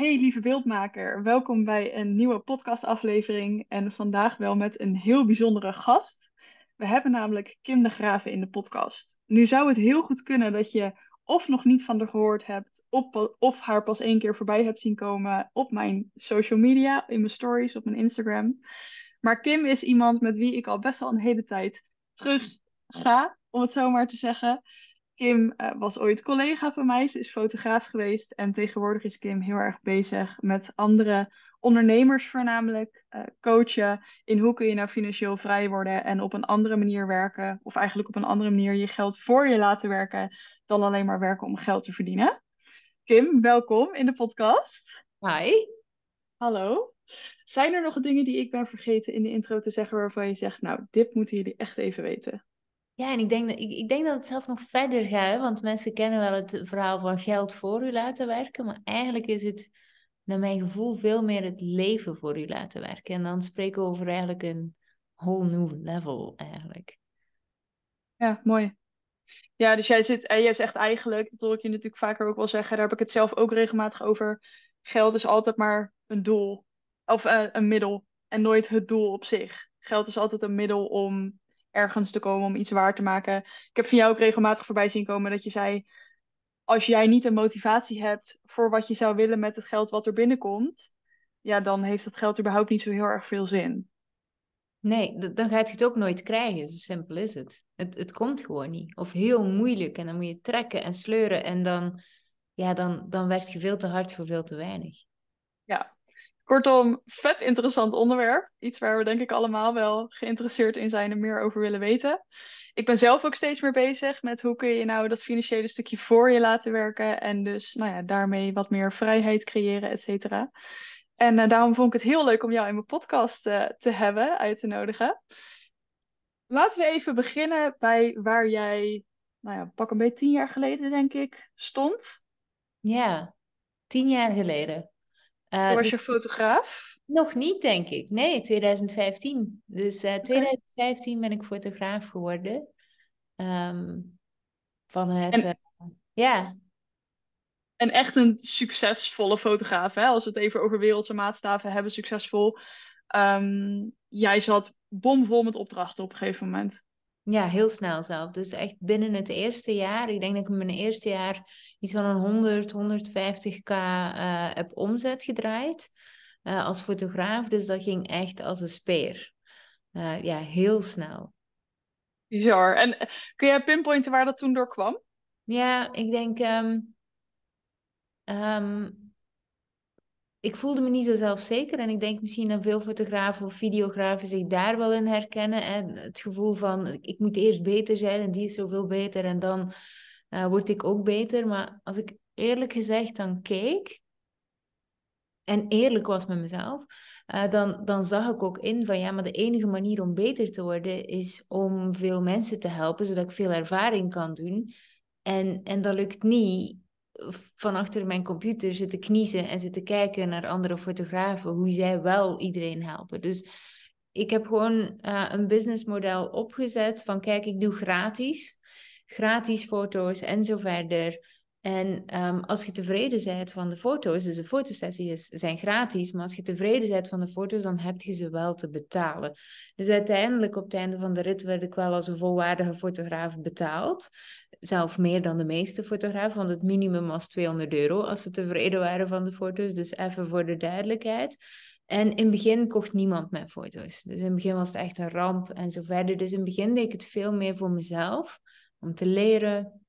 Hey lieve beeldmaker, welkom bij een nieuwe podcastaflevering en vandaag wel met een heel bijzondere gast. We hebben namelijk Kim de Graven in de podcast. Nu zou het heel goed kunnen dat je of nog niet van haar gehoord hebt, of, of haar pas één keer voorbij hebt zien komen op mijn social media, in mijn stories, op mijn Instagram. Maar Kim is iemand met wie ik al best wel een hele tijd terug ga, om het zo maar te zeggen. Kim uh, was ooit collega van mij. Ze is fotograaf geweest. En tegenwoordig is Kim heel erg bezig met andere ondernemers voornamelijk. Uh, coachen in hoe kun je nou financieel vrij worden en op een andere manier werken. Of eigenlijk op een andere manier je geld voor je laten werken dan alleen maar werken om geld te verdienen. Kim, welkom in de podcast. Hi. Hallo. Zijn er nog dingen die ik ben vergeten in de intro te zeggen waarvan je zegt, nou, dit moeten jullie echt even weten? Ja, en ik denk, dat, ik, ik denk dat het zelf nog verder gaat, want mensen kennen wel het verhaal van geld voor u laten werken, maar eigenlijk is het, naar mijn gevoel, veel meer het leven voor u laten werken. En dan spreken we over eigenlijk een whole new level, eigenlijk. Ja, mooi. Ja, dus jij zit, en jij zegt eigenlijk, dat hoor ik je natuurlijk vaker ook wel zeggen, daar heb ik het zelf ook regelmatig over. Geld is altijd maar een doel, of uh, een middel, en nooit het doel op zich. Geld is altijd een middel om ergens te komen om iets waar te maken. Ik heb van jou ook regelmatig voorbij zien komen dat je zei: als jij niet een motivatie hebt voor wat je zou willen met het geld wat er binnenkomt, ja, dan heeft dat geld überhaupt niet zo heel erg veel zin. Nee, dan gaat je het ook nooit krijgen. Zo simpel is het. het. Het komt gewoon niet. Of heel moeilijk. En dan moet je trekken en sleuren. En dan, ja, dan, dan werkt je veel te hard voor veel te weinig. Ja, Kortom, vet interessant onderwerp. Iets waar we denk ik allemaal wel geïnteresseerd in zijn en meer over willen weten. Ik ben zelf ook steeds meer bezig met hoe kun je nou dat financiële stukje voor je laten werken. En dus nou ja, daarmee wat meer vrijheid creëren, et cetera. En uh, daarom vond ik het heel leuk om jou in mijn podcast uh, te hebben, uit te nodigen. Laten we even beginnen bij waar jij, nou ja, pak een beetje tien jaar geleden denk ik, stond. Ja, tien jaar geleden. Uh, was je fotograaf? Nog niet, denk ik. Nee, 2015. Dus uh, 2015 ben ik fotograaf geworden. Um, van het... En, uh, ja. En echt een succesvolle fotograaf, hè? Als we het even over wereldse maatstaven hebben, succesvol. Um, jij zat bomvol met opdrachten op een gegeven moment. Ja, heel snel zelf. Dus echt binnen het eerste jaar, ik denk dat ik in mijn eerste jaar iets van een 100, 150k uh, heb omzet gedraaid uh, als fotograaf. Dus dat ging echt als een speer. Uh, ja, heel snel. Bizar. En kun jij pinpointen waar dat toen door kwam? Ja, ik denk um, um, ik voelde me niet zo zelfzeker. En ik denk misschien dat veel fotografen of videografen zich daar wel in herkennen. En het gevoel van, ik moet eerst beter zijn en die is zoveel beter en dan uh, word ik ook beter. Maar als ik eerlijk gezegd dan keek en eerlijk was met mezelf, uh, dan, dan zag ik ook in van ja, maar de enige manier om beter te worden is om veel mensen te helpen, zodat ik veel ervaring kan doen. En, en dat lukt niet van achter mijn computer zitten kniezen en zitten kijken naar andere fotografen, hoe zij wel iedereen helpen. Dus ik heb gewoon uh, een businessmodel opgezet van kijk, ik doe gratis, gratis foto's en zo verder. En um, als je tevreden bent van de foto's, dus de fotosessies zijn gratis, maar als je tevreden bent van de foto's, dan heb je ze wel te betalen. Dus uiteindelijk op het einde van de rit werd ik wel als een volwaardige fotograaf betaald. Zelf meer dan de meeste fotografen, want het minimum was 200 euro als ze tevreden waren van de foto's. Dus even voor de duidelijkheid. En in het begin kocht niemand mijn foto's. Dus in het begin was het echt een ramp en zo verder. Dus in het begin deed ik het veel meer voor mezelf, om te leren,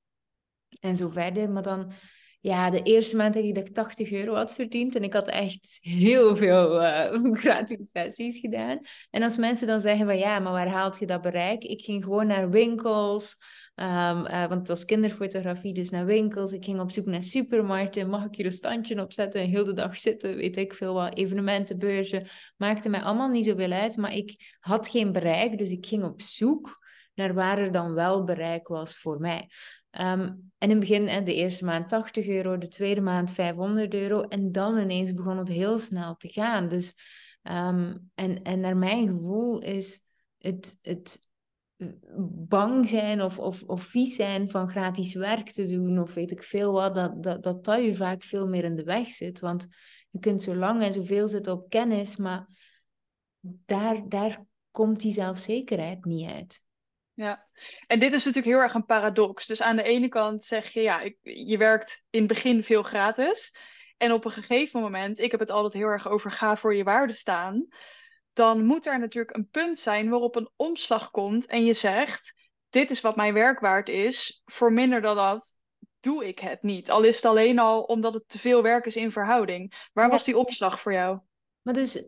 en zo verder. Maar dan, ja, de eerste maand denk ik dat ik 80 euro had verdiend. En ik had echt heel veel uh, gratis sessies gedaan. En als mensen dan zeggen van ja, maar waar haalt je dat bereik? Ik ging gewoon naar winkels. Um, uh, want het was kinderfotografie, dus naar winkels. Ik ging op zoek naar supermarkten. Mag ik hier een standje opzetten en heel de dag zitten? Weet ik veel wat. Evenementen, beurzen. Maakte mij allemaal niet zoveel uit. Maar ik had geen bereik, dus ik ging op zoek naar waar er dan wel bereik was voor mij. Um, en in het begin, de eerste maand 80 euro, de tweede maand 500 euro. En dan ineens begon het heel snel te gaan. Dus, um, en, en naar mijn gevoel is het, het bang zijn of, of, of vies zijn van gratis werk te doen, of weet ik veel wat, dat, dat, dat dat je vaak veel meer in de weg zit. Want je kunt zo lang en zoveel zitten op kennis, maar daar, daar komt die zelfzekerheid niet uit. Ja, en dit is natuurlijk heel erg een paradox. Dus aan de ene kant zeg je, ja, ik, je werkt in het begin veel gratis. En op een gegeven moment, ik heb het altijd heel erg over ga voor je waarde staan. Dan moet er natuurlijk een punt zijn waarop een omslag komt en je zegt, dit is wat mijn werk waard is. Voor minder dan dat doe ik het niet. Al is het alleen al omdat het te veel werk is in verhouding. Waar was die omslag voor jou? Maar dus, uh,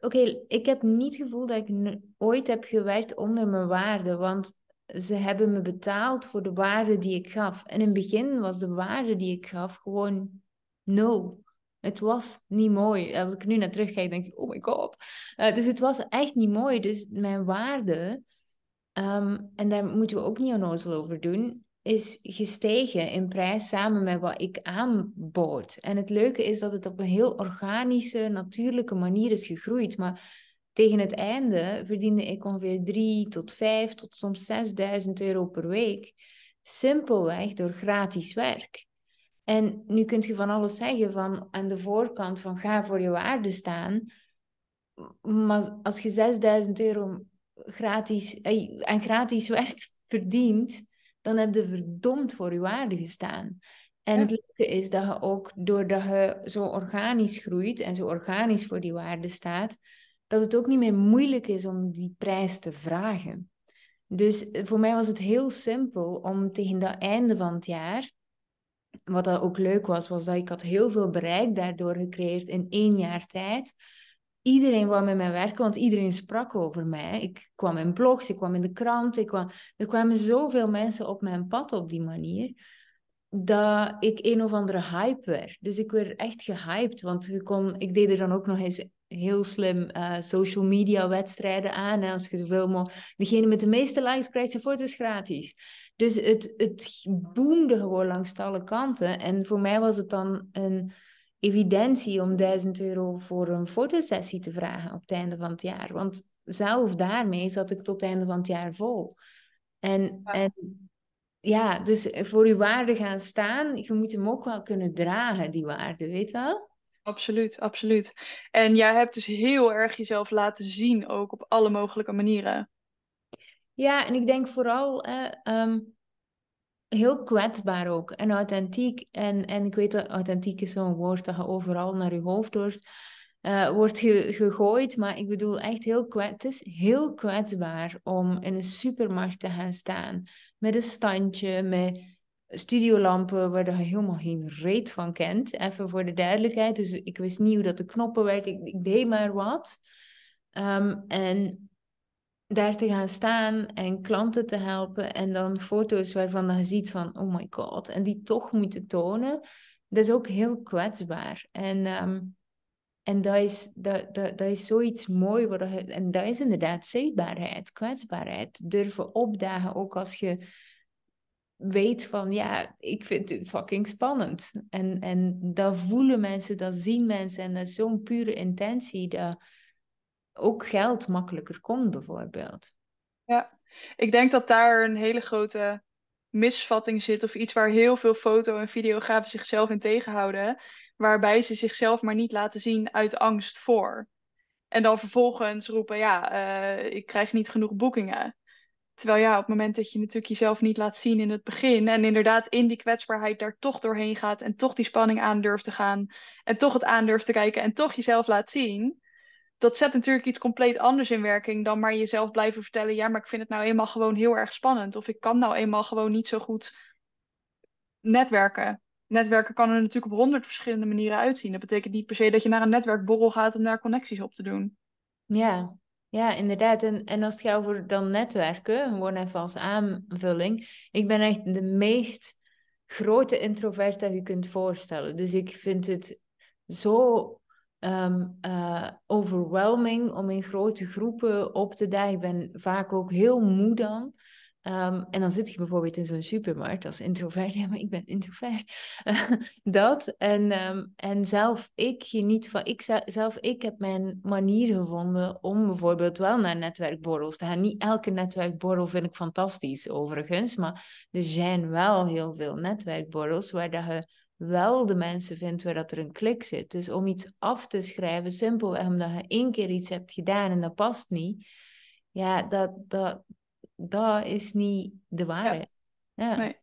oké, ik heb niet het gevoel dat ik ooit heb gewerkt onder mijn waarde, want ze hebben me betaald voor de waarde die ik gaf. En in het begin was de waarde die ik gaf gewoon nul. Het was niet mooi. Als ik nu naar terugkijk, denk ik, oh my god. Uh, dus het was echt niet mooi. Dus mijn waarde, um, en daar moeten we ook niet onnozel over doen, is gestegen in prijs samen met wat ik aanbood. En het leuke is dat het op een heel organische, natuurlijke manier is gegroeid. Maar tegen het einde verdiende ik ongeveer 3 tot 5 tot soms 6000 euro per week. Simpelweg door gratis werk. En nu kunt je van alles zeggen van aan de voorkant van ga voor je waarde staan. Maar als je 6000 euro gratis, eh, aan gratis werk verdient, dan heb je verdomd voor je waarde gestaan. En het leuke is dat je ook, doordat je zo organisch groeit en zo organisch voor die waarde staat, dat het ook niet meer moeilijk is om die prijs te vragen. Dus eh, voor mij was het heel simpel om tegen dat einde van het jaar, wat dat ook leuk was, was dat ik had heel veel bereik daardoor gecreëerd in één jaar tijd iedereen wou met mij werken, want iedereen sprak over mij. Ik kwam in blogs, ik kwam in de krant, ik kwam... er kwamen zoveel mensen op mijn pad op die manier, dat ik een of andere hype werd. Dus ik werd echt gehyped, want ik, ik deed er dan ook nog eens heel slim uh, social media wedstrijden aan. Hè, als je zoveel mogelijk... Degene met de meeste likes krijgt zijn foto's gratis. Dus het, het boomde gewoon langs alle kanten. En voor mij was het dan een evidentie om 1000 euro voor een fotosessie te vragen op het einde van het jaar. Want zelf daarmee zat ik tot het einde van het jaar vol. En ja, en, ja dus voor je waarde gaan staan, je moet hem ook wel kunnen dragen, die waarde, weet wel? Absoluut, absoluut. En jij hebt dus heel erg jezelf laten zien, ook op alle mogelijke manieren. Ja, en ik denk vooral, eh, heel kwetsbaar ook en authentiek. En, en ik weet dat authentiek is zo'n woord dat je overal naar je hoofd wordt, uh, wordt gegooid. Maar ik bedoel echt heel kwetsbaar. Het is heel kwetsbaar om in een supermarkt te gaan staan met een standje, met studiolampen waar je helemaal geen reet van kent. Even voor de duidelijkheid. Dus ik wist niet hoe dat de knoppen werken. Ik, deed maar wat. Um, en daar te gaan staan en klanten te helpen en dan foto's waarvan je ziet van, oh my god, en die toch moeten tonen, dat is ook heel kwetsbaar. En, ehm, en dat, is, dat, dat, dat is zoiets mooi, wat en dat is inderdaad zichtbaarheid, kwetsbaarheid, durven opdagen, ook als je weet van, ja, ik vind dit fucking spannend. En, en dat voelen mensen, dat zien mensen en dat is zo'n pure intentie, dat ook geld makkelijker komt, bijvoorbeeld. Ja, ik denk dat daar een hele grote misvatting zit, of iets waar heel veel foto- en videografen zichzelf in tegenhouden, waarbij ze zichzelf maar niet laten zien uit angst voor. En dan vervolgens roepen, ja, uh, ik krijg niet genoeg boekingen. Terwijl ja, op het moment dat je natuurlijk jezelf niet laat zien in het begin en inderdaad in die kwetsbaarheid daar toch doorheen gaat en toch die spanning aan durft te gaan en toch het aan durft te kijken en toch jezelf laat zien, dat zet natuurlijk iets compleet anders in werking dan maar jezelf blijven vertellen, ja, maar ik vind het nou eenmaal gewoon heel erg spannend. Of ik kan nou eenmaal gewoon niet zo goed netwerken. Netwerken kan er natuurlijk op honderd verschillende manieren uitzien. Dat betekent niet per se dat je naar een netwerkborrel gaat om daar connecties op te doen. Ja, ja, inderdaad. En, en als het gaat over dan netwerken, gewoon even als aanvulling. Ik ben echt de meest grote introvert dat je kunt voorstellen. Dus ik vind het zo um, overwhelming om in grote groepen op te dagen. Ik ben vaak ook heel moe dan. Um, en dan zit je bijvoorbeeld in zo'n supermarkt als introvert. Ja, maar ik ben introvert. dat. En, um, en zelf ik geniet van... Ik, zelf ik heb mijn manier gevonden om bijvoorbeeld wel naar netwerkborrels te gaan. Niet elke netwerkborrel vind ik fantastisch, overigens. Maar er zijn wel heel veel netwerkborrels waar dat je wel de mensen vindt waar dat er een klik zit. Dus om iets af te schrijven, simpelweg omdat je één keer iets hebt gedaan en dat past niet, ja, dat, dat, dat is niet de waarheid. Ja. Nee.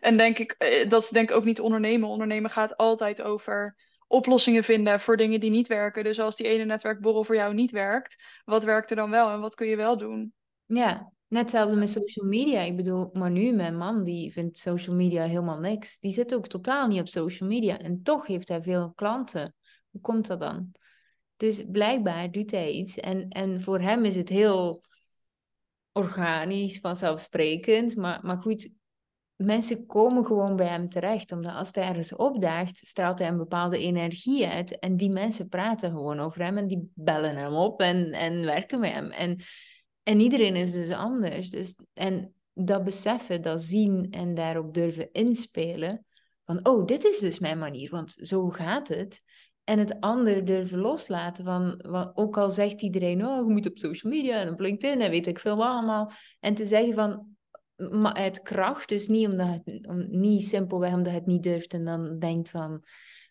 En denk ik, eh, dat is denk ik ook niet ondernemen. Ondernemen gaat altijd over oplossingen vinden voor dingen die niet werken. Dus als die ene netwerkborrel voor jou niet werkt, wat werkt er dan wel en wat kun je wel doen? Ja, net hetzelfde met social media. Ik bedoel, maar nu mijn man, die vindt social media helemaal niks. Die zit ook totaal niet op social media. En toch heeft hij veel klanten. Hoe komt dat dan? Dus blijkbaar doet hij iets. En, en voor hem is het heel organisch, vanzelfsprekend. Maar, maar goed, mensen komen gewoon bij hem terecht. Omdat als hij ergens opdaagt, straalt hij een bepaalde energie uit. En die mensen praten gewoon over hem en die bellen hem op en, en werken met hem. En, en iedereen is dus anders. Dus, en dat beseffen, dat zien en daarop durven inspelen. Van, oh, dit is dus mijn manier, want zo gaat het. En het ander durven loslaten van, ook al zegt iedereen, oh, je moet op social media en op LinkedIn en weet ik veel wat allemaal. En te zeggen van, maar uit kracht, dus niet, omdat het, om, niet simpelweg omdat het niet durft en dan denkt van,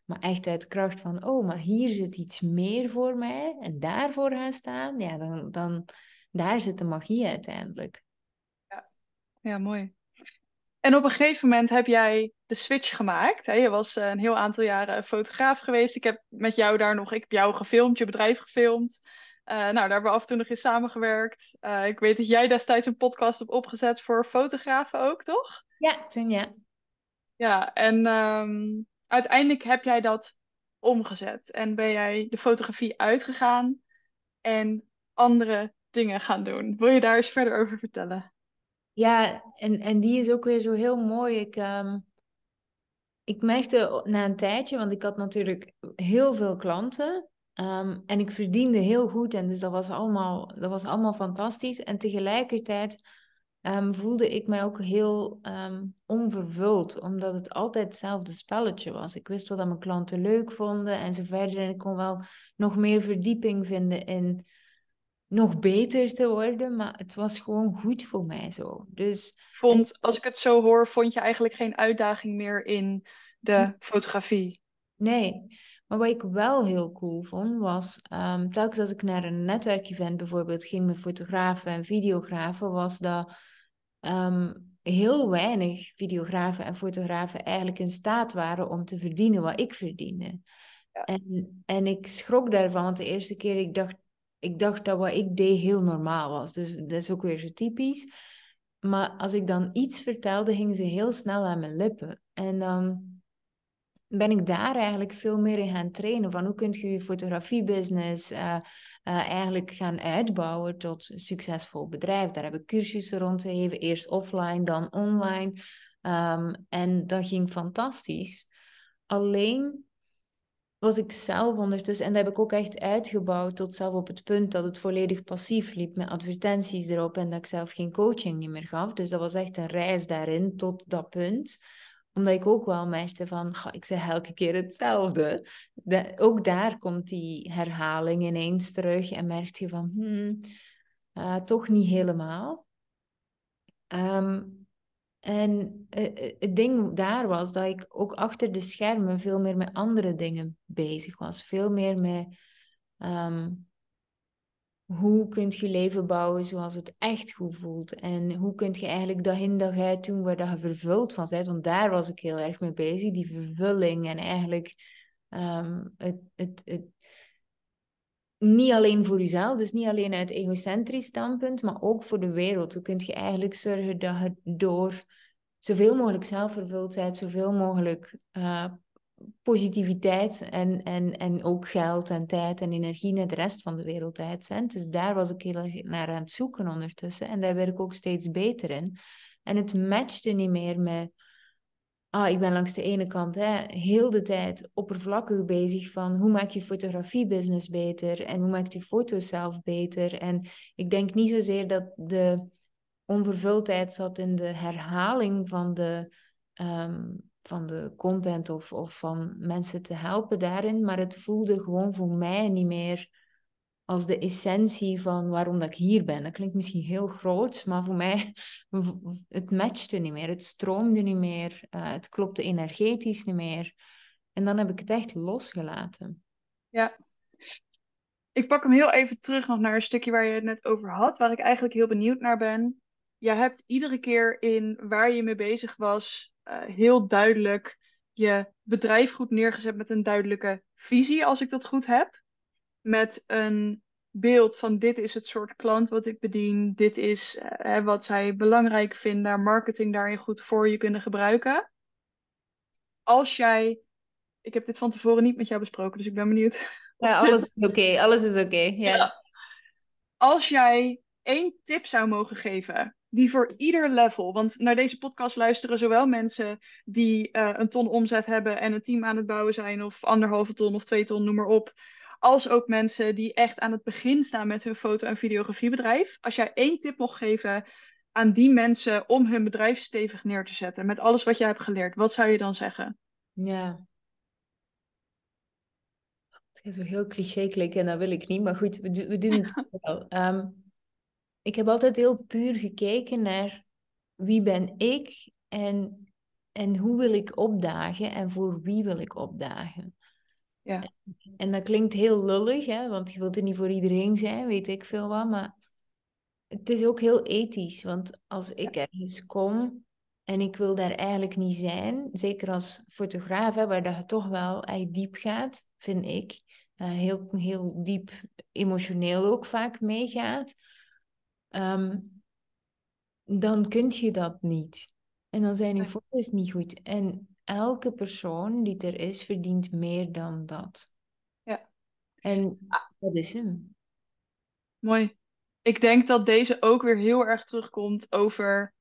maar echt uit kracht van, oh, maar hier zit iets meer voor mij en daarvoor gaan staan, ja, dan, dan daar zit de magie uiteindelijk. Ja, ja mooi. En op een gegeven moment heb jij de switch gemaakt. Hè? Je was eh, een heel aantal jaren fotograaf geweest. Ik heb met jou daar nog, ik heb jou gefilmd, je bedrijf gefilmd. Uh, nou, daar hebben we af en toe nog in samengewerkt. Uh, ik weet dat jij destijds een podcast hebt opgezet voor fotografen ook, toch? Ja, toen ja. Ja, en um, uiteindelijk heb jij dat omgezet. En ben jij de fotografie uitgegaan en andere dingen gaan doen. Wil je daar eens verder over vertellen? Ja, en, en die is ook weer zo heel mooi. Ik, um, ik merkte na een tijdje, want ik had natuurlijk heel veel klanten. Um, en ik verdiende heel goed en dus dat was allemaal, dat was allemaal fantastisch. En tegelijkertijd um, voelde ik mij ook heel um, onvervuld, omdat het altijd hetzelfde spelletje was. Ik wist wel dat mijn klanten leuk vonden en zo verder. En ik kon wel nog meer verdieping vinden in nog beter te worden, maar het was gewoon goed voor mij zo. Dus, vond, als ik het zo hoor, vond je eigenlijk geen uitdaging meer in de fotografie? Nee, maar wat ik wel heel cool vond, was um, telkens als ik naar een netwerkevent bijvoorbeeld ging met fotografen en videografen, was dat um, heel weinig videografen en fotografen eigenlijk in staat waren om te verdienen wat ik verdiende. Ja. En, en ik schrok daarvan, want de eerste keer ik dacht, ik dacht dat wat ik deed heel normaal was. Dus dat is ook weer zo typisch. Maar als ik dan iets vertelde, gingen ze heel snel aan mijn lippen. En dan ben ik daar eigenlijk veel meer in gaan trainen. Van hoe kun je je fotografiebusiness uh, eigenlijk gaan uitbouwen tot een succesvol bedrijf. Daar heb ik cursussen rondgegeven. Eerst offline, dan online. Um, en dat ging fantastisch. Alleen was ik zelf ondertussen, en dat heb ik ook echt uitgebouwd tot zelf op het punt dat het volledig passief liep met advertenties erop en dat ik zelf geen coaching niet meer gaf. Dus dat was echt een reis daarin tot dat punt omdat ik ook wel merkte van, ik zeg elke keer hetzelfde. ook daar komt die herhaling ineens terug en merk je van, hmm, uh, toch niet helemaal. Um, en uh, het ding daar was dat ik ook achter de schermen veel meer met andere dingen bezig was. Veel meer met um, hoe kun je leven bouwen zoals het echt goed voelt? En hoe kun je eigenlijk dag in dag uit doen waar je vervuld van bent? Want daar was ik heel erg mee bezig, die vervulling en eigenlijk um, het, het, het, niet alleen voor jezelf, dus niet alleen uit egocentrisch standpunt, maar ook voor de wereld. Hoe kun je eigenlijk zorgen dat je door zoveel mogelijk zelfvervuldheid, zoveel mogelijk uh, positiviteit en, en, en ook geld en tijd en energie naar de rest van de wereld uitzendt. Dus daar was ik heel erg naar aan het zoeken ondertussen. En daar werd ik ook steeds beter in. En het matchte niet meer met... Ah, ik ben langs de ene kant hè, heel de tijd oppervlakkig bezig van hoe maak je fotografiebusiness beter en hoe maak je foto's zelf beter. En ik denk niet zozeer dat de onvervuldheid zat in de herhaling van de ehm, van de content of, of van mensen te helpen daarin. Maar het voelde gewoon voor mij niet meer als de essentie van waarom dat ik hier ben. Dat klinkt misschien heel groot, maar voor mij, het matchte niet meer. Het stroomde niet meer. Uh, het klopte energetisch niet meer. En dan heb ik het echt losgelaten. Ja. Ik pak hem heel even terug nog naar een stukje waar je het net over had, waar ik eigenlijk heel benieuwd naar ben. Je hebt iedere keer in waar je mee bezig was, uh, heel duidelijk je bedrijf goed neergezet met een duidelijke visie, als ik dat goed heb. Met een beeld van dit is het soort klant wat ik bedien, dit is uh, wat zij belangrijk vinden, marketing daarin goed voor je kunnen gebruiken. Als jij, ik heb dit van tevoren niet met jou besproken, dus ik ben benieuwd. Ja, alles is oké, alles is oké. ja. ja. Als jij één tip zou mogen geven die voor ieder level. Want naar deze podcast luisteren zowel mensen die uh, een ton omzet hebben en een team aan het bouwen zijn, of anderhalve ton of twee ton, noem maar op. Als ook mensen die echt aan het begin staan met hun foto- en videografiebedrijf. Als jij één tip mocht geven aan die mensen om hun bedrijf stevig neer te zetten, met alles wat jij hebt geleerd, wat zou je dan zeggen? Ja. Het gaat zo heel cliché klinken en dat wil ik niet, maar goed, we, we doen het wel. Um, ik heb altijd heel puur gekeken naar wie ben ik en, en hoe wil ik opdagen en voor wie wil ik opdagen. Ja. En dat klinkt heel lullig, hè, want je wilt er niet voor iedereen zijn, weet ik veel wat, maar het is ook heel ethisch, want als ik ergens kom en ik wil daar eigenlijk niet zijn, zeker als fotograaf, hè, waar dat toch wel echt diep gaat, vind ik, uh, heel, heel diep emotioneel ook vaak meegaat, um, dan kun je dat niet. En dan zijn je foto's niet goed. En elke persoon die er is, verdient meer dan dat. Ja. En ah. dat is hem. Mooi. Ik denk dat deze ook weer heel erg terugkomt over,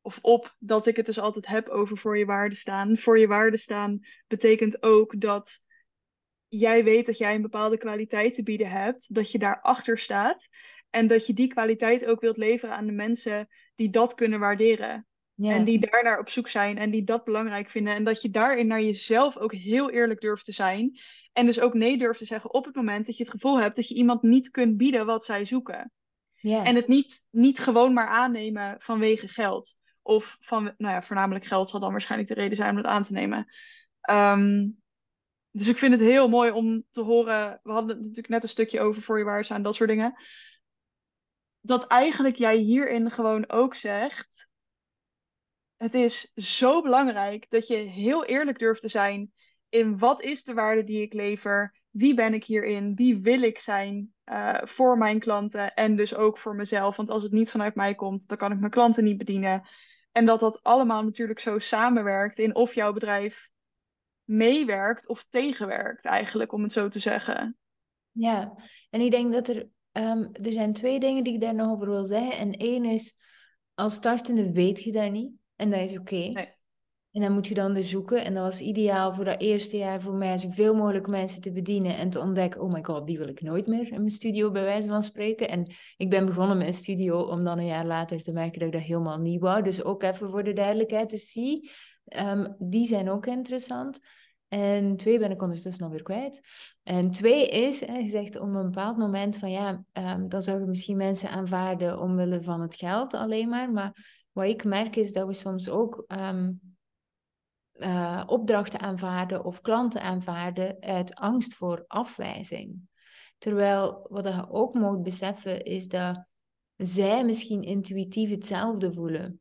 of op, dat ik het dus altijd heb over voor je waarde staan. Voor je waarde staan betekent ook dat jij weet dat jij een bepaalde kwaliteit te bieden hebt, dat je daarachter staat. En dat je die kwaliteit ook wilt leveren aan de mensen die dat kunnen waarderen. En die daar naar op zoek zijn en die dat belangrijk vinden. En dat je daarin naar jezelf ook heel eerlijk durft te zijn. En dus ook nee durft te zeggen op het moment dat je het gevoel hebt dat je iemand niet kunt bieden wat zij zoeken. En het niet, niet gewoon maar aannemen vanwege geld. Of van, nou ja, voornamelijk geld zal dan waarschijnlijk de reden zijn om het aan te nemen. Ehm, dus ik vind het heel mooi om te horen. We hadden het natuurlijk net een stukje over voor je waar en dat soort dingen dat eigenlijk jij hierin gewoon ook zegt: Het is zo belangrijk dat je heel eerlijk durft te zijn in wat is de waarde die ik lever, wie ben ik hierin, wie wil ik zijn uh, voor mijn klanten en dus ook voor mezelf. Want als het niet vanuit mij komt, dan kan ik mijn klanten niet bedienen. En dat dat allemaal natuurlijk zo samenwerkt in of jouw bedrijf meewerkt of tegenwerkt, eigenlijk, om het zo te zeggen. Ja, en ik denk dat er Ehm, er zijn twee dingen die ik daar nog over wil zeggen. En één is, als startende weet je dat niet. En dat is oké. Nee. En dan moet je dan dus zoeken. En dat was ideaal voor dat eerste jaar voor mij zoveel mogelijk mensen te bedienen. En te ontdekken, oh my god, die wil ik nooit meer in mijn studio bij wijze van spreken. En ik ben begonnen met een studio om dan een jaar later te merken dat ik dat helemaal niet wou. Dus ook even voor de duidelijkheid. Dus zie, um, die zijn ook interessant. En twee ben ik ondertussen alweer kwijt. En twee is, hè, je zegt op een bepaald moment van ja, um, dan zouden misschien mensen aanvaarden omwille van het geld alleen maar. Maar wat ik merk is dat we soms ook um, uh, opdrachten aanvaarden of klanten aanvaarden uit angst voor afwijzing. Terwijl wat je ook moet beseffen is dat zij misschien intuïtief hetzelfde voelen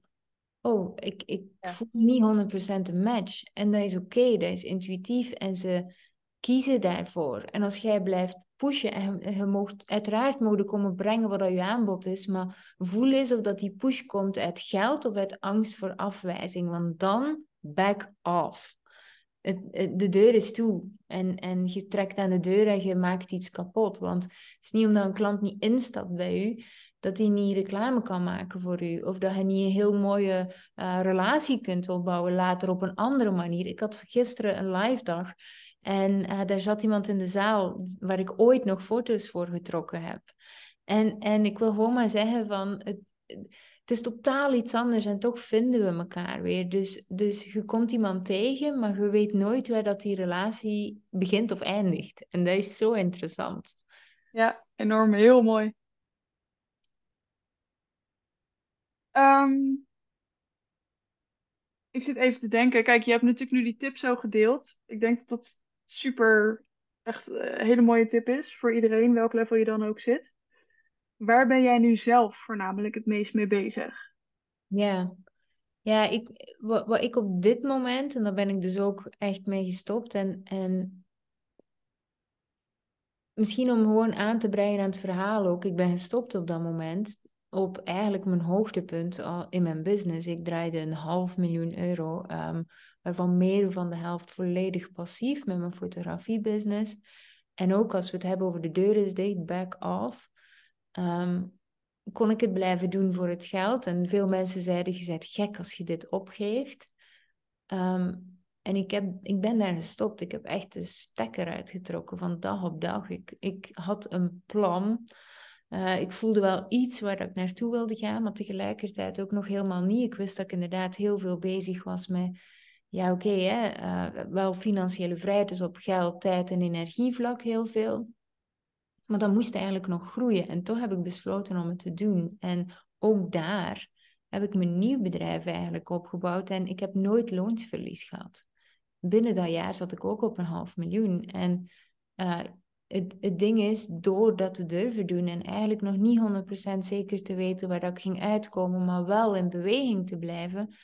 oh, ik, ik voel niet 100% een match. En dat is oké, dat is intuïtief en ze kiezen daarvoor. En als jij blijft pushen, en je mocht uiteraard mogen komen brengen wat je aanbod is, maar voel eens of dat die push komt uit geld of uit angst voor afwijzing, want dan back off. Het, de deur is toe en, en je trekt aan de deur en je maakt iets kapot. Want het is niet omdat een klant niet instapt bij u, dat hij niet reclame kan maken voor u. Of dat hij niet een heel mooie uh, relatie kunt opbouwen later op een andere manier. Ik had gisteren een live dag en uh, daar zat iemand in de zaal waar ik ooit nog foto's voor getrokken heb. En, en ik wil gewoon maar zeggen van... Het, het is totaal iets anders en toch vinden we elkaar weer. Dus, dus je komt iemand tegen, maar je weet nooit waar dat die relatie begint of eindigt. En dat is zo interessant. Ja, enorm. Heel mooi. Ehm, ik zit even te denken. Kijk, je hebt natuurlijk nu die tip zo gedeeld. Ik denk dat dat super, echt een hele mooie tip is voor iedereen, welk level je dan ook zit. Waar ben jij nu zelf voornamelijk het meest mee bezig? Ja, ja ik, wat, wat ik op dit moment, en daar ben ik dus ook echt mee gestopt, en, en misschien om gewoon aan te breien aan het verhaal ook, ik ben gestopt op dat moment op eigenlijk mijn hoogtepunt in mijn business. Ik draaide een half miljoen euro, um, waarvan meer van de helft volledig passief met mijn fotografiebusiness. En ook als we het hebben over de deur is dicht, back off, ehm, kon ik het blijven doen voor het geld. En veel mensen zeiden, je bent gek als je dit opgeeft. Ehm, en ik, heb, ik ben daar gestopt. Ik heb echt de stekker uitgetrokken van dag op dag. Ik, ik had een plan uh, ik voelde wel iets waar ik naartoe wilde gaan, maar tegelijkertijd ook nog helemaal niet. Ik wist dat ik inderdaad heel veel bezig was met, ja oké, uh, wel financiële vrijheid, dus op geld, tijd en energievlak heel veel. Maar dat moest eigenlijk nog groeien en toch heb ik besloten om het te doen. En ook daar heb ik mijn nieuw bedrijf eigenlijk opgebouwd en ik heb nooit loonsverlies gehad. Binnen dat jaar zat ik ook op een half miljoen. En uh, het, het ding is, door dat te durven doen en eigenlijk nog niet 100% zeker te weten waar dat ging uitkomen, maar wel in beweging te blijven,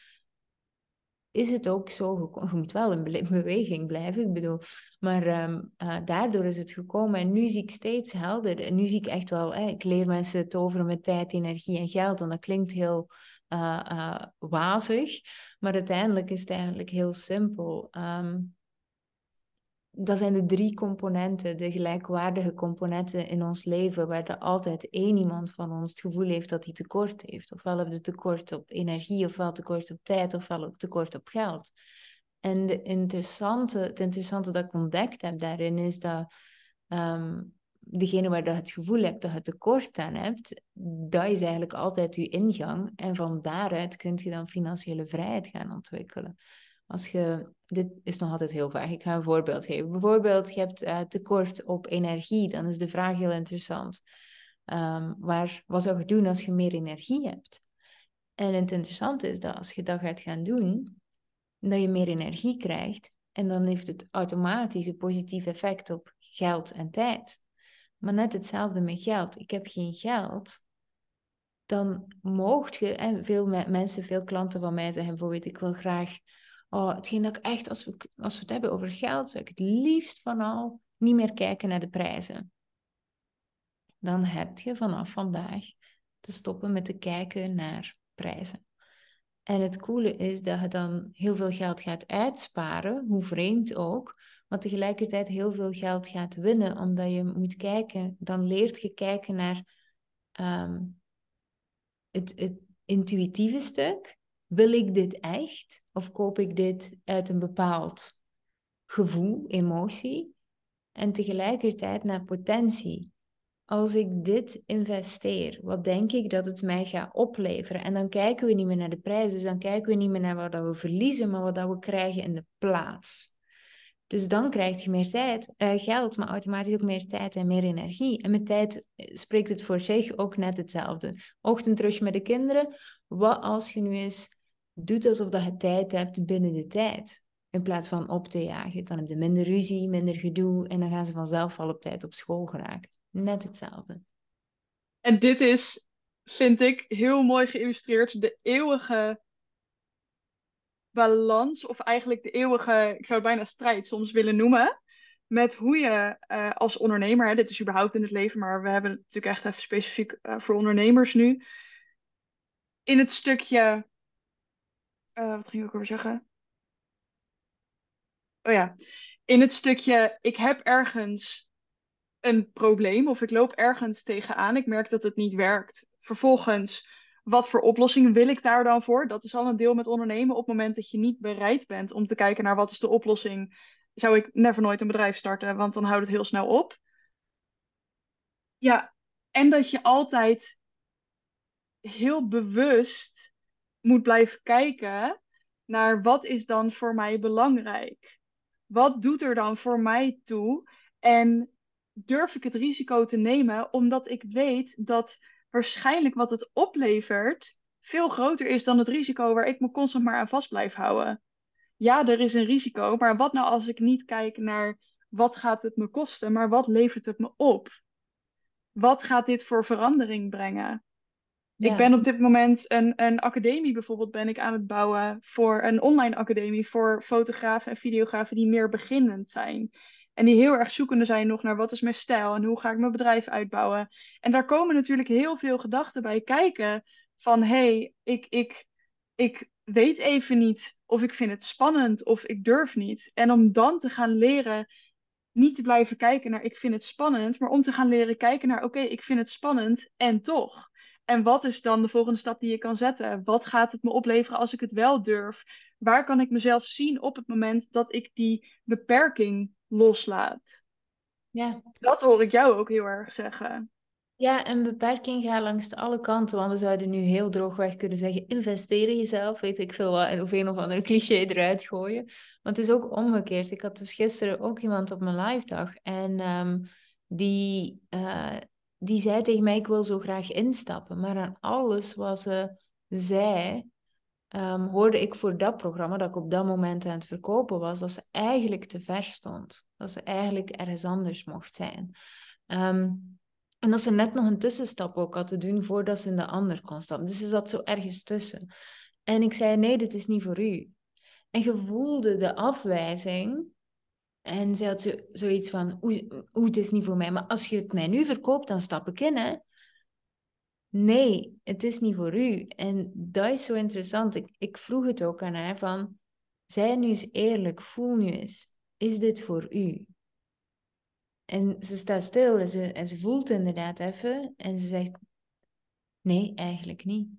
is het ook zo. Je moet wel in beweging blijven, ik bedoel. Maar ehm, eh, daardoor is het gekomen. En nu zie ik steeds helder. En nu zie ik echt wel, ik leer mensen het over met tijd, energie en geld. En dat klinkt heel uh, wazig. Maar uiteindelijk is het eigenlijk heel simpel. Um, dat zijn de drie componenten, de gelijkwaardige componenten in ons leven, waar er altijd één iemand van ons het gevoel heeft dat hij tekort heeft. Ofwel hebben we tekort op energie, ofwel tekort op tijd, ofwel ook tekort op geld. En de interessante, het interessante dat ik ontdekt heb daarin is dat um, degene waar je het gevoel hebt dat je tekort aan hebt, dat is eigenlijk altijd je ingang. En van daaruit kun je dan financiële vrijheid gaan ontwikkelen. Als je, dit is nog altijd heel vaag, ik ga een voorbeeld geven. Bijvoorbeeld, je hebt uh, tekort op energie, dan is de vraag heel interessant. Um, waar, wat zou je doen als je meer energie hebt? En het interessante is dat als je dat gaat gaan doen, dat je meer energie krijgt. En dan heeft het automatisch een positief effect op geld en tijd. Maar net hetzelfde met geld. Ik heb geen geld. Dan moogt je, en veel mensen, veel klanten van mij zeggen bijvoorbeeld, ik wil graag Oh, hetgeen dat ik echt, als we, als we het hebben over geld, zou ik het liefst van al niet meer kijken naar de prijzen. Dan heb je vanaf vandaag te stoppen met te kijken naar prijzen. En het coole is dat je dan heel veel geld gaat uitsparen, hoe vreemd ook, maar tegelijkertijd heel veel geld gaat winnen, omdat je moet kijken, dan leert je kijken naar ehm, het, het intuïtieve stuk, wil ik dit echt? Of koop ik dit uit een bepaald gevoel, emotie? En tegelijkertijd naar potentie. Als ik dit investeer, wat denk ik dat het mij gaat opleveren? En dan kijken we niet meer naar de prijs, dus dan kijken we niet meer naar wat we verliezen, maar wat we krijgen in de plaats. Dus dan krijg je meer tijd, uh, geld, maar automatisch ook meer tijd en meer energie. En met tijd eh, spreekt het voor zich ook net hetzelfde. Ochtend terug met de kinderen. Wat als je nu eens doet alsof dat je tijd hebt binnen de tijd. In plaats van op te jagen. Dan heb je minder ruzie, minder gedoe. En dan gaan ze vanzelf al op tijd op school geraken. Net hetzelfde. En dit is, vind ik, heel mooi geïllustreerd. De eeuwige balans, of eigenlijk de eeuwige, ik zou het bijna strijd soms willen noemen. Met hoe je uh, als ondernemer, dit is überhaupt in het leven, maar we hebben het natuurlijk echt even specifiek uh, voor ondernemers nu. In het stukje uh, wat ging ik over zeggen? Oh ja, in het stukje, ik heb ergens een probleem of ik loop ergens tegenaan. Ik merk dat het niet werkt. Vervolgens, wat voor oplossing wil ik daar dan voor? Dat is al een deel met ondernemen. Op het moment dat je niet bereid bent om te kijken naar wat is de oplossing, zou ik never nooit een bedrijf starten, want dan houdt het heel snel op. Ja, en dat je altijd heel bewust moet blijven kijken naar wat is dan voor mij belangrijk? Wat doet er dan voor mij toe? En durf ik het risico te nemen, omdat ik weet dat waarschijnlijk wat het oplevert veel groter is dan het risico waar ik me constant maar aan vast blijf houden. Ja, er is een risico, maar wat nou als ik niet kijk naar wat gaat het me kosten, maar wat levert het me op? Wat gaat dit voor verandering brengen? Ik ben op dit moment een, een academie bijvoorbeeld ben ik aan het bouwen voor een online academie voor fotografen en videografen die meer beginnend zijn. En die heel erg zoekende zijn nog naar wat is mijn stijl en hoe ga ik mijn bedrijf uitbouwen. En daar komen natuurlijk heel veel gedachten bij kijken van hé, hey, ik, ik, ik weet even niet of ik vind het spannend of ik durf niet. En om dan te gaan leren niet te blijven kijken naar ik vind het spannend, maar om te gaan leren kijken naar oké, ik vind het spannend en toch. En wat is dan de volgende stap die je kan zetten? Wat gaat het me opleveren als ik het wel durf? Waar kan ik mezelf zien op het moment dat ik die beperking loslaat? Ja. Dat hoor ik jou ook heel erg zeggen. Ja, en beperking gaat langs alle kanten. Want we zouden nu heel droogweg kunnen zeggen: investeer in jezelf. Weet ik veel wat, of een of andere cliché eruit gooien. Want het is ook omgekeerd. Ik had dus gisteren ook iemand op mijn live dag. En ehm, die, uh, die zei tegen mij: Ik wil zo graag instappen. Maar aan alles wat ze zei, um, hoorde ik voor dat programma dat ik op dat moment aan het verkopen was, dat ze eigenlijk te ver stond. Dat ze eigenlijk ergens anders mocht zijn. Um, en dat ze net nog een tussenstap ook had te doen voordat ze in de ander kon stappen. Dus ze zat zo ergens tussen. En ik zei: Nee, dit is niet voor u. En je voelde de afwijzing en ze had zo, zoiets van, oeh, het is niet voor mij. Maar als je het mij nu verkoopt, dan stap ik in, hè. Nee, het is niet voor u. En dat is zo interessant. Ik, ik vroeg het ook aan haar van, zij nu eens eerlijk, voel nu eens, is dit voor u? En ze staat stil en ze, en ze voelt inderdaad even en ze zegt, nee, eigenlijk niet.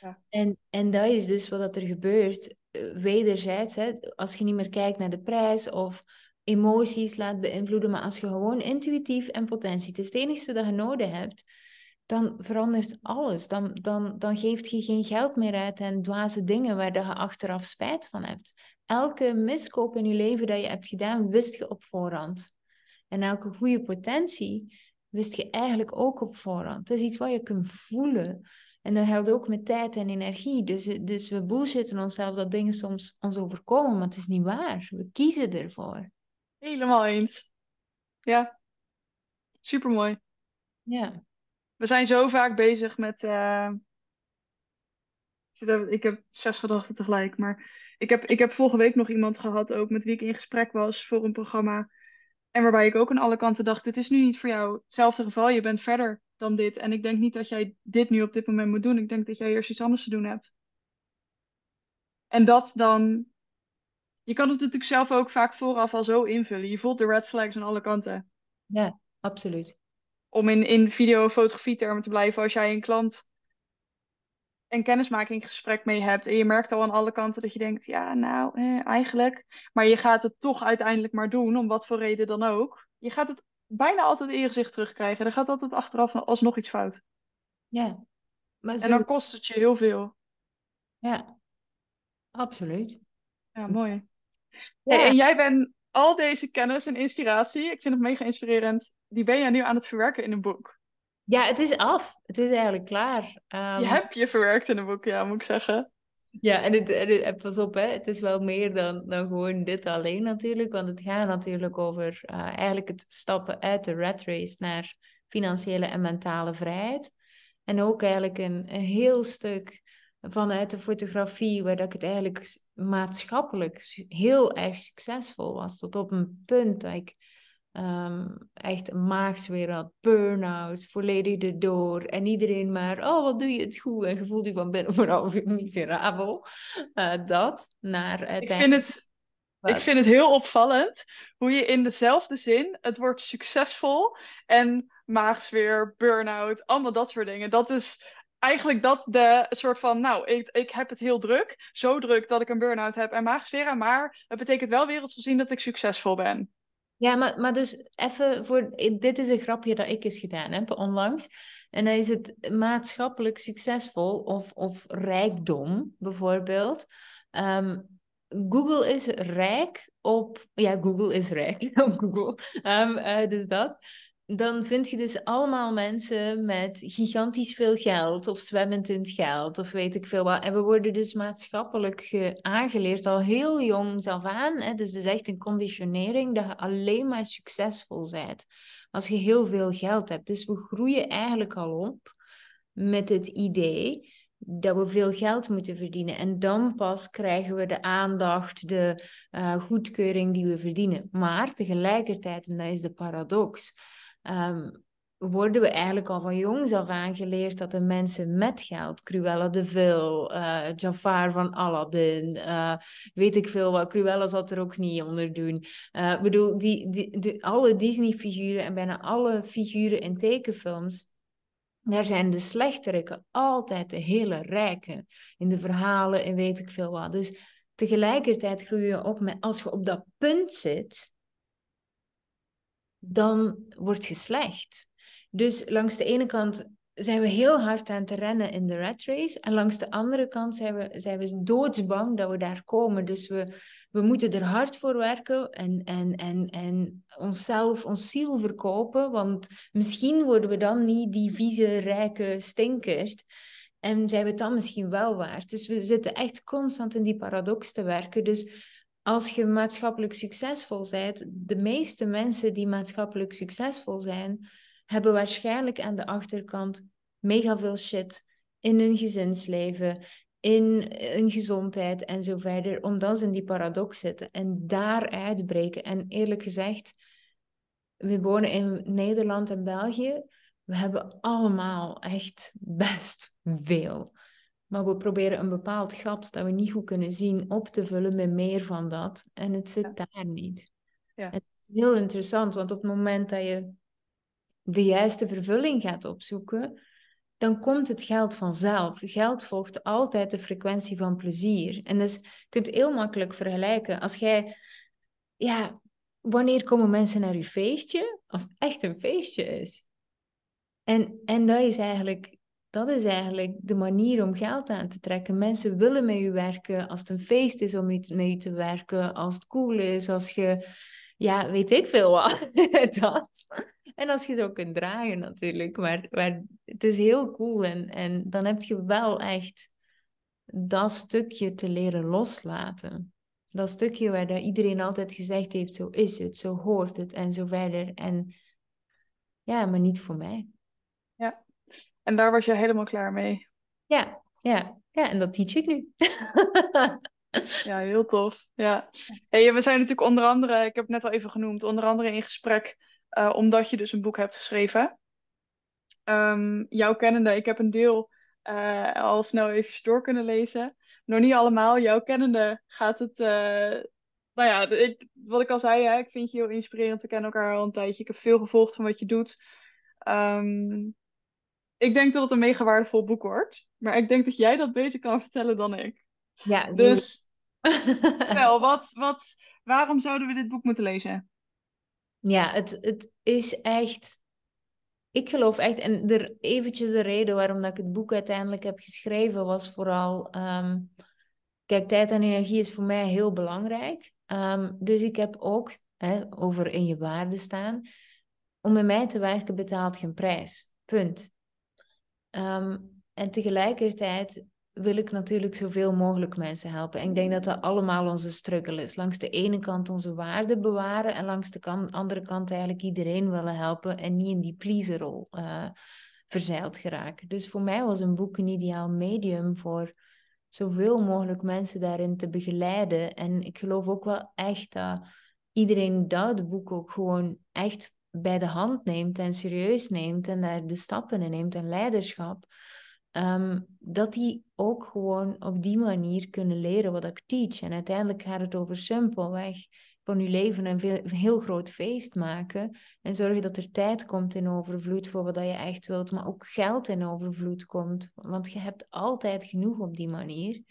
Ja. En, en dat is dus wat er gebeurt, eh, wederzijds, hè, als je niet meer kijkt naar de prijs of emoties laat beïnvloeden, maar als je gewoon intuïtief en potentie, het is het enige dat je nodig hebt, dan verandert alles. Dan, dan, dan geeft je geen geld meer uit en dwaze dingen waar je achteraf spijt van hebt. Elke miskoop in je leven dat je hebt gedaan, wist je op voorhand. En elke goede potentie wist je eigenlijk ook op voorhand. Het is iets wat je kunt voelen. En dat geldt ook met tijd en energie. Dus, dus we bullshitten onszelf dat dingen soms ons overkomen, maar het is niet waar. We kiezen ervoor. Helemaal eens. Ja, supermooi. Ja. We zijn zo vaak bezig met. Uh... Ik heb zes gedachten tegelijk, maar ik heb, ik heb vorige week nog iemand gehad, ook met wie ik in gesprek was voor een programma. En waarbij ik ook aan alle kanten dacht: dit is nu niet voor jou hetzelfde geval. Je bent verder dan dit. En ik denk niet dat jij dit nu op dit moment moet doen. Ik denk dat jij eerst iets anders te doen hebt. En dat dan je kan het natuurlijk zelf ook vaak vooraf al zo invullen. Je voelt de red flags aan alle kanten. Ja, absoluut. Om in, in video- en fotografie termen te blijven, als jij een klant een kennismakingsgesprek mee hebt en je merkt al aan alle kanten dat je denkt, ja, nou, eh, eigenlijk. Maar je gaat het toch uiteindelijk maar doen, om wat voor reden dan ook. Je gaat het bijna altijd in je gezicht terugkrijgen. Er gaat altijd achteraf alsnog iets fout. Ja. Maar En dan kost het je heel veel. Ja, absoluut. Ja, mooi. Ja. en jij bent al deze kennis en inspiratie, ik vind het mega inspirerend, die ben jij nu aan het verwerken in een boek. Ja, het is af. Het is eigenlijk klaar. Um... Je hebt je verwerkt in een boek, ja, moet ik zeggen. Ja, en, het, en pas op, hè, het is wel meer dan, dan gewoon dit alleen natuurlijk. Want het gaat natuurlijk over uh, eigenlijk het stappen uit de rat race naar financiële en mentale vrijheid. En ook eigenlijk een, een heel stuk vanuit de fotografie, waar dat ik het eigenlijk maatschappelijk heel erg succesvol was. Tot op een punt dat ik um, echt maagsfeer had, burn-out, volledig erdoor. En iedereen maar, oh, wat doe je het goed? En je voelt je van binnen vooral miserabel. Uh, dat, naar Ik vind het... Ik vind het heel opvallend hoe je in dezelfde zin het woord succesvol en maagsfeer, burn-out, allemaal dat soort dingen. Dat is eigenlijk dat de soort van, nou, ik, ik heb het heel druk. Zo druk dat ik een burn-out heb en maagsfera. Maar het betekent wel wereldsgezien dat ik succesvol ben. Ja, maar, maar dus even voor... Dit is een grapje dat ik eens gedaan heb onlangs. En dan is het maatschappelijk succesvol of, of rijkdom, bijvoorbeeld. Ehm, Google is rijk op... Ja, Google is rijk op Google. Um, dus dat dan vind je dus allemaal mensen met gigantisch veel geld of zwemmend in het geld of weet ik veel wat. En we worden dus maatschappelijk aangeleerd al heel jong af aan. Dus het is echt een conditionering dat je alleen maar succesvol bent als je heel veel geld hebt. Dus we groeien eigenlijk al op met het idee dat we veel geld moeten verdienen. En dan pas krijgen we de aandacht, de uh, goedkeuring die we verdienen. Maar tegelijkertijd, en dat is de paradox, um, worden we eigenlijk al van jongs af aan geleerd dat de mensen met geld, Cruella de Vil, uh, Jafar van Aladdin, uh, weet ik veel wat, Cruella zat er ook niet onder doen. Ik bedoel, die, die, alle Disney-figuren en bijna alle figuren in tekenfilms daar zijn de slechteriken altijd de hele rijken in de verhalen en weet ik veel wat. Dus tegelijkertijd groei je op met, als je op dat punt zit, dan word je slecht. Dus langs de ene kant zijn we heel hard aan te rennen in de rat race. En langs de andere kant zijn we, zijn we doodsbang dat we daar komen. Dus we, we moeten er hard voor werken en, en, en, en onszelf, ons ziel verkopen. Want misschien worden we dan niet die vieze, rijke stinkert. En zijn we het dan misschien wel waard. Dus we zitten echt constant in die paradox te werken. Dus als je maatschappelijk succesvol bent, de meeste mensen die maatschappelijk succesvol zijn hebben waarschijnlijk aan de achterkant mega veel shit in hun gezinsleven, in hun gezondheid en zo verder, omdat ze in die paradox zitten en daar uitbreken. En eerlijk gezegd, we wonen in Nederland en België. We hebben allemaal echt best veel. Maar we proberen een bepaald gat dat we niet goed kunnen zien op te vullen met meer van dat. En het zit daar niet. Ja. het is heel interessant, want op het moment dat je de juiste vervulling gaat opzoeken, dan komt het geld vanzelf. Geld volgt altijd de frequentie van plezier. En dus je kunt heel makkelijk vergelijken. Als jij, ja, wanneer komen mensen naar je feestje? Als het echt een feestje is. En, en dat is eigenlijk dat is eigenlijk de manier om geld aan te trekken. Mensen willen met je werken als het een feest is om met je te werken, als het cool is, als je, ja, weet ik veel wat. dat. En als je zo kunt dragen natuurlijk. Maar, maar het is heel cool. En, en dan heb je wel echt dat stukje te leren loslaten. Dat stukje waar iedereen altijd gezegd heeft, zo is het, zo hoort het en zo verder. En ja, maar niet voor mij. En daar was je helemaal klaar mee. Ja, ja, ja en dat teach ik nu. ja, heel tof. Ja. Hey, we zijn natuurlijk onder andere, ik heb het net al even genoemd, onder andere in gesprek uh, omdat je dus een boek hebt geschreven. Um, jouw kennende, ik heb een deel uh, al snel even door kunnen lezen. Nog niet allemaal. Jouw kennende gaat het. Uh, nou ja, ik, wat ik al zei, hè, ik vind je heel inspirerend. We kennen elkaar al een tijdje. Ik heb veel gevolgd van wat je doet. Um, ik denk dat het een mega waardevol boek wordt. Maar ik denk dat jij dat beter kan vertellen dan ik. Ja, dus. Wel, wat, wat, waarom zouden we dit boek moeten lezen? Ja, het, het is echt. Ik geloof echt, en er eventjes de reden waarom dat ik het boek uiteindelijk heb geschreven, was vooral. Um, kijk, tijd en energie is voor mij heel belangrijk. Um, dus ik heb ook hè, over in je waarde staan. Om met mij te werken betaalt geen prijs. Punt. Um, en tegelijkertijd wil ik natuurlijk zoveel mogelijk mensen helpen. En ik denk dat dat allemaal onze struggle is. Langs de ene kant onze waarden bewaren en langs de andere kant eigenlijk iedereen willen helpen en niet in die pleaserrol uh, verzeild geraken. Dus voor mij was een boek een ideaal medium voor zoveel mogelijk mensen daarin te begeleiden. En ik geloof ook wel echt dat iedereen dat boek ook gewoon echt bij de hand neemt en serieus neemt en daar de stappen in neemt en leiderschap Ehm, dat die ook gewoon op die manier kunnen leren wat ik teach. En uiteindelijk gaat het over simpelweg van je leven een, heel groot feest maken. En zorgen dat er tijd komt in overvloed voor wat je echt wilt, maar ook geld in overvloed komt. Want je hebt altijd genoeg op die manier.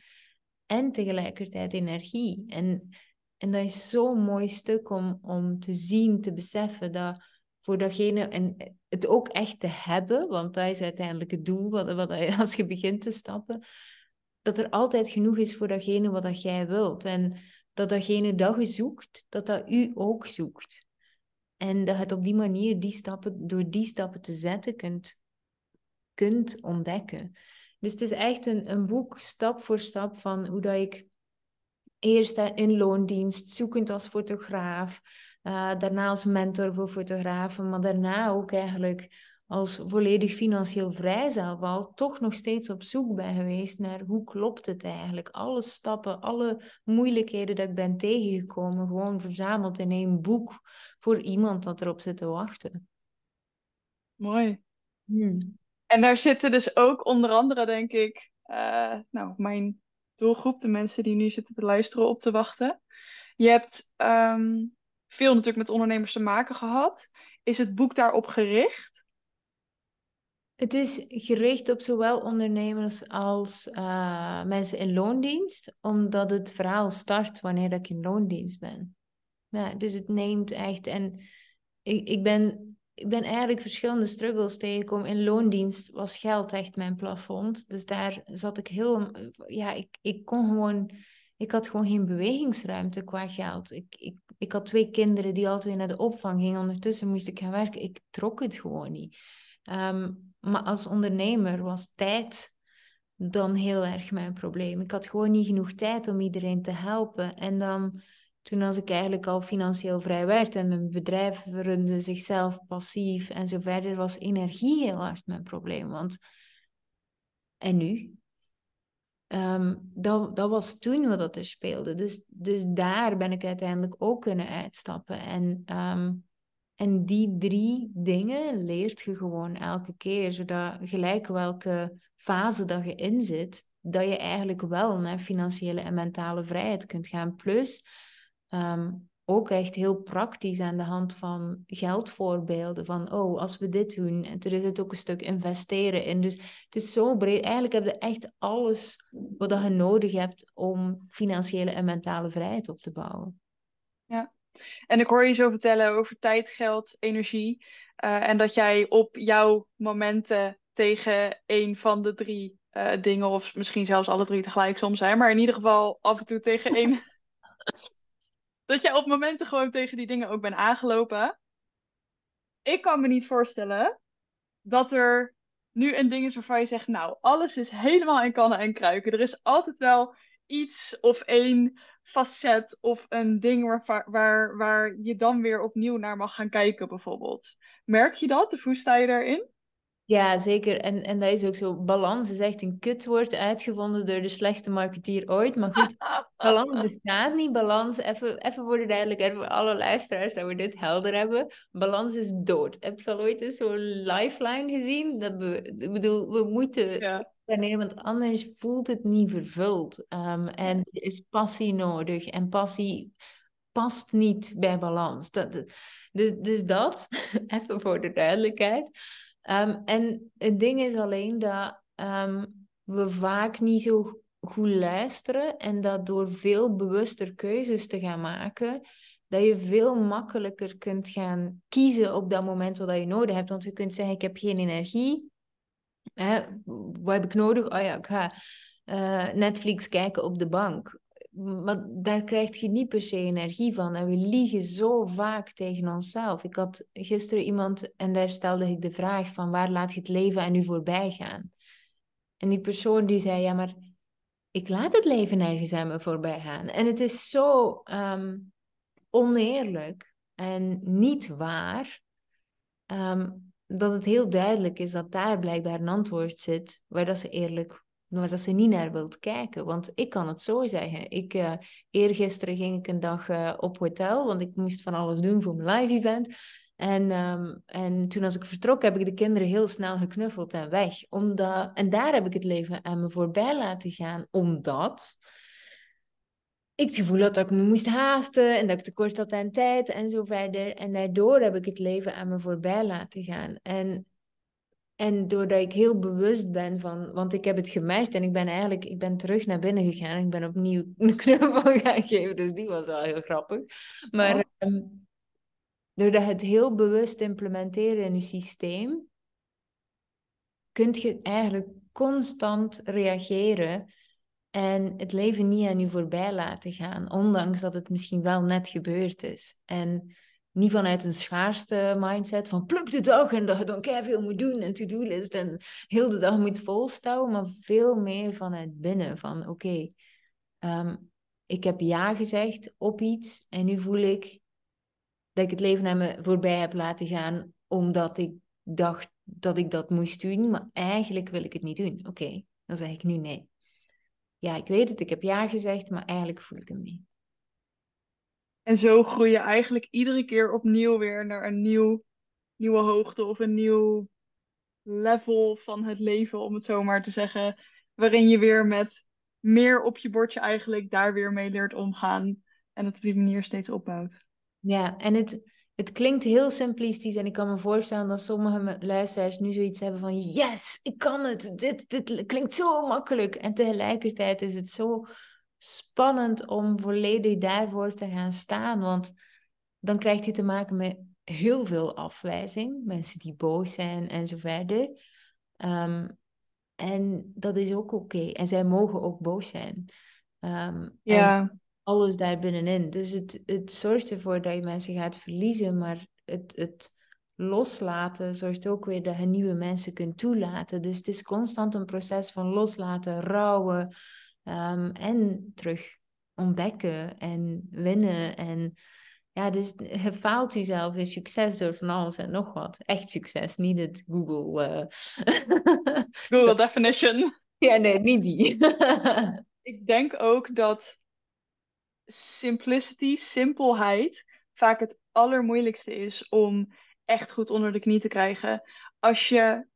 En tegelijkertijd energie. En, en dat is zo'n mooi stuk om, om te zien, te beseffen dat voor degene en het ook echt te hebben, want dat is uiteindelijk het doel wat, wat, als je begint te stappen, dat er altijd genoeg is voor datgene wat dat jij wilt. En dat datgene dat je zoekt, dat dat u ook zoekt. En dat je het op die manier, die stappen, door die stappen te zetten, kunt, kunt ontdekken. Dus het is echt een, een boek, stap voor stap, van hoe dat ik eerst in loondienst, zoekend als fotograaf, uh, daarna als mentor voor fotografen, maar daarna ook eigenlijk als volledig financieel vrij zelf al, toch nog steeds op zoek ben geweest naar hoe klopt het eigenlijk. Alle stappen, alle moeilijkheden dat ik ben tegengekomen, gewoon verzameld in één boek voor iemand dat erop zit te wachten. Mooi. Hmm. En daar zitten dus ook onder andere, denk ik, uh, nou, mijn doelgroep, de mensen die nu zitten te luisteren, op te wachten. Je hebt ehm, veel natuurlijk met ondernemers te maken gehad. Is het boek daarop gericht? Het is gericht op zowel ondernemers als uh, mensen in loondienst, omdat het verhaal start wanneer ik in loondienst ben. Dus het neemt echt. En ik, ik, ben, ik ben eigenlijk verschillende struggles tegengekomen. In loondienst was geld echt mijn plafond. Dus daar zat ik heel. Ja, ik, ik kon gewoon. Ik had gewoon geen bewegingsruimte qua geld. Ik, ik, ik had twee kinderen die altijd naar de opvang gingen. Ondertussen moest ik gaan werken. Ik trok het gewoon niet. Ehm, maar als ondernemer was tijd dan heel erg mijn probleem. Ik had gewoon niet genoeg tijd om iedereen te helpen. En dan, toen als ik eigenlijk al financieel vrij werd en mijn bedrijf runde zichzelf passief en zo verder, was energie heel hard mijn probleem. Want, en nu? Um, dat, dat was toen wat dat er speelde. Dus, dus daar ben ik uiteindelijk ook kunnen uitstappen. En um, en die drie dingen leert je gewoon elke keer, zodat gelijk welke fase dat je in zit, dat je eigenlijk wel naar financiële en mentale vrijheid kunt gaan. Plus ehm, ook echt heel praktisch aan de hand van geldvoorbeelden. Van, oh, als we dit doen, en er is het ook een stuk investeren in. Dus het is zo breed. Eigenlijk heb je echt alles wat je nodig hebt om financiële en mentale vrijheid op te bouwen. Ja, en ik hoor je zo vertellen over tijd, geld, energie. Uh, en dat jij op jouw momenten tegen een van de drie uh, dingen, of misschien zelfs alle drie tegelijk soms zijn, maar in ieder geval af en toe tegen één. Dat jij op momenten gewoon tegen die dingen ook bent aangelopen. Ik kan me niet voorstellen dat er nu een ding is waarvan je zegt, nou, alles is helemaal in kannen en kruiken. Er is altijd wel iets of één facet of een ding waar, waar, waar je dan weer opnieuw naar mag gaan kijken, bijvoorbeeld. Merk je dat? Of hoe sta je daarin? Ja, zeker. En, en dat is ook zo. Balans is echt een kutwoord uitgevonden door de slechtste marketeer ooit. Maar goed, balans bestaat niet. Balans, even, even voor de duidelijkheid voor alle luisteraars, dat we dit helder hebben. Balans is dood. Heb je al ooit eens zo'n lifeline gezien? Dat we, ik bedoel, we moeten ja wanneer, want anders voelt het niet vervuld. Um, en er is passie nodig. En passie past niet bij balans. Dat, dus, dus dat, even voor de duidelijkheid. Um, en het ding is alleen dat um, we vaak niet zo goed luisteren en dat door veel bewuster keuzes te gaan maken, dat je veel makkelijker kunt gaan kiezen op dat moment wat je nodig hebt. Want je kunt zeggen, ik heb geen energie, wat heb ik nodig? Oh ja, ik ga uh, Netflix kijken op de bank. Maar daar krijg je niet per se energie van. En we liegen zo vaak tegen onszelf. Ik had gisteren iemand en daar stelde ik de vraag van waar laat je het leven aan u voorbij gaan? En die persoon die zei, ja maar ik laat het leven nergens aan me voorbij gaan. En het is zo um, oneerlijk en niet waar. Um, dat het heel duidelijk is dat daar blijkbaar een antwoord zit waar dat ze eerlijk, waar dat ze niet naar wilt kijken. Want ik kan het zo zeggen. Ik, uh, eergisteren ging ik een dag uh, op hotel, want ik moest van alles doen voor mijn live event. En, um, en toen als ik vertrok, heb ik de kinderen heel snel geknuffeld en weg. Omdat, en daar heb ik het leven aan me voorbij laten gaan, omdat ik het gevoel had dat ik me moest haasten en dat ik tekort had aan tijd en zo verder. En daardoor heb ik het leven aan me voorbij laten gaan. En, en doordat ik heel bewust ben van, want ik heb het gemerkt en ik ben eigenlijk, ik ben terug naar binnen gegaan en ik ben opnieuw een knuffel gaan geven. Dus die was wel heel grappig. Maar. Ehm, doordat het heel bewust implementeren in je systeem, kun je eigenlijk constant reageren en het leven niet aan je voorbij laten gaan, ondanks dat het misschien wel net gebeurd is. En niet vanuit een schaarste mindset van pluk de dag en dat je dan veel moet doen en to-do-list en heel de dag moet volstouwen, maar veel meer vanuit binnen. Van oké, ehm, ik heb ja gezegd op iets en nu voel ik dat ik het leven naar me voorbij heb laten gaan omdat ik dacht dat ik dat moest doen, maar eigenlijk wil ik het niet doen. Oké, dan zeg ik nu nee. Ja, ik weet het, ik heb ja gezegd, maar eigenlijk voel ik hem niet. En zo groei je eigenlijk iedere keer opnieuw weer naar een nieuw, nieuwe hoogte of een nieuw level van het leven, om het zo maar te zeggen. Waarin je weer met meer op je bordje eigenlijk daar weer mee leert omgaan. En het op die manier steeds opbouwt. Ja, en het, het klinkt heel simplistisch en ik kan me voorstellen dat sommige luisteraars nu zoiets hebben van yes, ik kan het, dit, dit klinkt zo makkelijk. En tegelijkertijd is het zo spannend om volledig daarvoor te gaan staan, want dan krijg je te maken met heel veel afwijzing, mensen die boos zijn en zo verder. Ehm, en dat is ook oké. En zij mogen ook boos zijn. Um, ja alles daar binnenin. Dus het, het zorgt ervoor dat je mensen gaat verliezen, maar het, het loslaten zorgt ook weer dat je nieuwe mensen kunt toelaten. Dus het is constant een proces van loslaten, rouwen ehm, en terug ontdekken en winnen. En ja, dus je faalt jezelf in succes door van alles en nog wat. Echt succes, niet het Google. Uh... Google definition. Ja, nee, niet die. Ik denk ook dat simplicity, simpelheid, vaak het allermoeilijkste is om echt goed onder de knie te krijgen. Als je.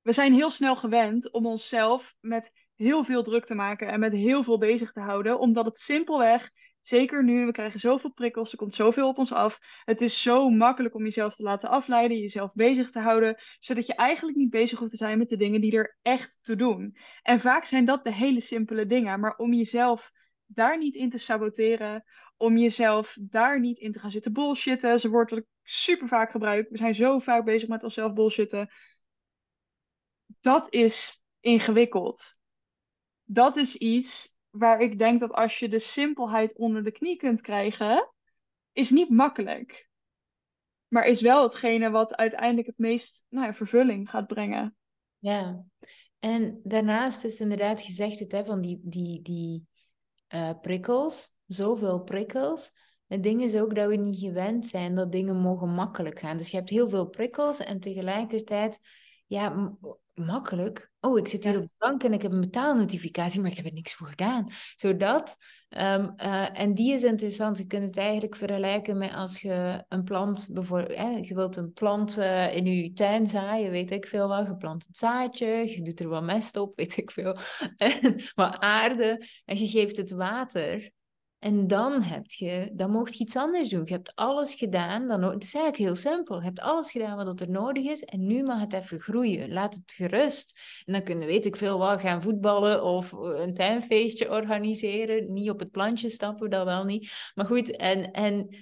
We zijn heel snel gewend om onszelf met heel veel druk te maken en met heel veel bezig te houden, omdat het simpelweg, zeker nu, we krijgen zoveel prikkels, er komt zoveel op ons af. Het is zo makkelijk om jezelf te laten afleiden, jezelf bezig te houden, zodat je eigenlijk niet bezig hoeft te zijn met de dingen die er echt toe doen. En vaak zijn dat de hele simpele dingen, maar om jezelf daar niet in te saboteren. Om jezelf daar niet in te gaan zitten bullshitten. Ze wordt wat ik super vaak gebruik. We zijn zo vaak bezig met onszelf bullshitten. Dat is ingewikkeld. Dat is iets waar ik denk dat als je de simpelheid onder de knie kunt krijgen, is niet makkelijk. Maar is wel hetgene wat uiteindelijk het meest nou ja, vervulling gaat brengen. Ja, en daarnaast is inderdaad gezegd het, hè, van die, die, die uh, prikkels, zoveel prikkels. Het ding is ook dat we niet gewend zijn dat dingen mogen makkelijk gaan. Dus je hebt heel veel prikkels en tegelijkertijd, ja, makkelijk. Oh, ik zit hier op de bank en ik heb een betaalnotificatie, maar ik heb er niks voor gedaan. Zodat. Um, en die is interessant. Je kunt het eigenlijk vergelijken met als je een plant, bijvoorbeeld, je wilt een plant uh, in je tuin zaaien, weet ik veel wat. Je plant het zaadje, je doet er wat mest op, weet ik veel. wat aarde en je geeft het water. En dan heb je, dan mocht je iets anders doen. Je hebt alles gedaan. Dan, het is eigenlijk heel simpel. Je hebt alles gedaan wat er nodig is. En nu mag het even groeien. Laat het gerust. En dan kunnen, weet ik veel wat, gaan voetballen of een tuinfeestje organiseren. Niet op het plantje stappen, dat wel niet. Maar goed, en, en